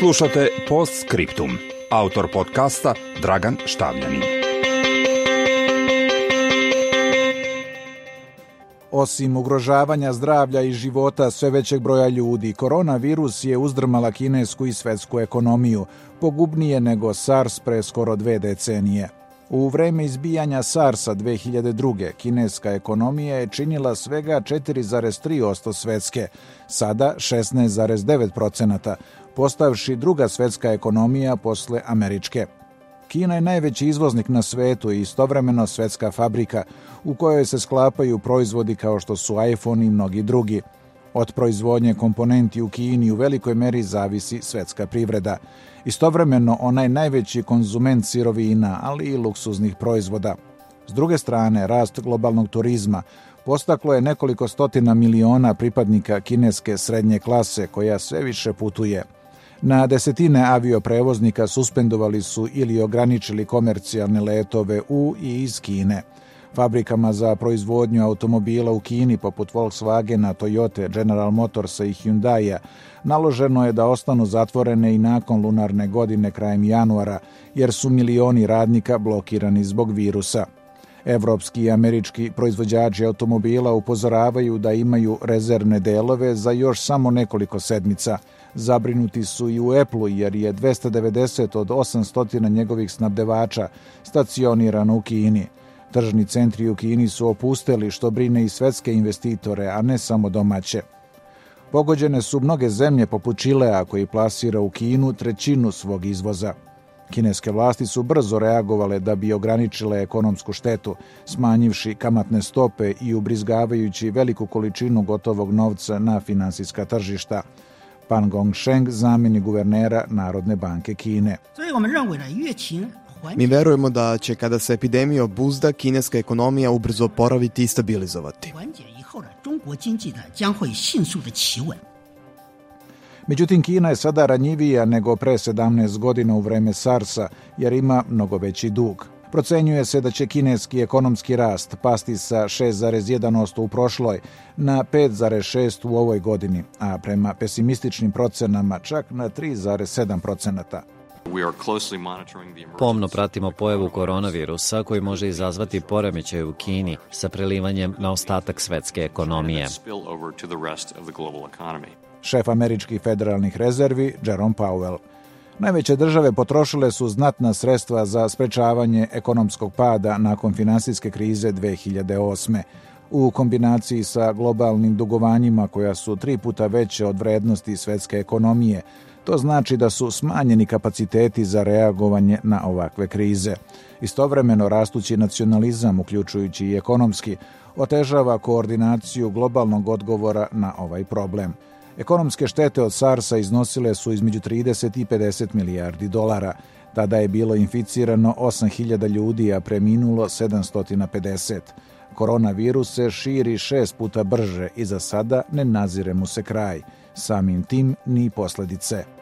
Slušate Post Scriptum. Autor podcasta Dragan Štavljanin. Osim ugrožavanja zdravlja i života sve većeg broja ljudi, koronavirus je uzdrmala kinesku i svetsku ekonomiju, pogubnije nego SARS pre skoro dve decenije. U vreme izbijanja SARS-a 2002. kineska ekonomija je činila svega 4,3% svetske, sada 16,9%, postavši druga svetska ekonomija posle američke. Kina je najveći izvoznik na svetu i istovremeno svetska fabrika u kojoj se sklapaju proizvodi kao što su iPhone i mnogi drugi. Od proizvodnje komponenti u Kini u velikoj meri zavisi svetska privreda. Istovremeno onaj najveći konzument sirovina, ali i luksuznih proizvoda. S druge strane, rast globalnog turizma postaklo je nekoliko stotina miliona pripadnika kineske srednje klase koja sve više putuje. Na desetine avioprevoznika suspendovali su ili ograničili komercijalne letove u i iz Kine. Fabrikama za proizvodnju automobila u Kini poput Volkswagena, Toyota, General Motorsa i Hyundai naloženo je da ostanu zatvorene i nakon lunarne godine krajem januara, jer su milioni radnika blokirani zbog virusa. Evropski i američki proizvođači automobila upozoravaju da imaju rezervne delove za još samo nekoliko sedmica. Zabrinuti su i u Apple jer je 290 od 800 njegovih snabdevača stacionirano u Kini. Tržni centri u Kini su opusteli što brine i svetske investitore, a ne samo domaće. Pogođene su mnoge zemlje poput Čilea koji plasira u Kinu trećinu svog izvoza. Kineske vlasti su brzo reagovale da bi ograničile ekonomsku štetu, smanjivši kamatne stope i ubrizgavajući veliku količinu gotovog novca na finansijska tržišta. Pan Gongsheng, zamjeni guvernera Narodne banke Kine. Mi verujemo da će kada se epidemija obuzda, kineska ekonomija ubrzo oporaviti i stabilizovati. Međutim, Kina je sada ranjivija nego pre 17 godina u vreme SARS-a, jer ima mnogo veći dug. Procenjuje se da će kineski ekonomski rast pasti sa 6,1% u prošloj na 5,6% u ovoj godini, a prema pesimističnim procenama čak na 3,7%. Pomno pratimo pojavu koronavirusa koji može izazvati poremećaj u Kini sa prelivanjem na ostatak svetske ekonomije. Šef američkih federalnih rezervi Jerome Powell. Najveće države potrošile su znatna sredstva za sprečavanje ekonomskog pada nakon finansijske krize 2008. U kombinaciji sa globalnim dugovanjima koja su tri puta veće od vrednosti svetske ekonomije, to znači da su smanjeni kapaciteti za reagovanje na ovakve krize. Istovremeno rastući nacionalizam, uključujući i ekonomski, otežava koordinaciju globalnog odgovora na ovaj problem. Ekonomske štete od SARS-a iznosile su između 30 i 50 milijardi dolara. Tada je bilo inficirano 8000 ljudi, a preminulo 750. Koronavirus se širi šest puta brže i za sada ne nazire mu se kraj. Samim tim ni posledice.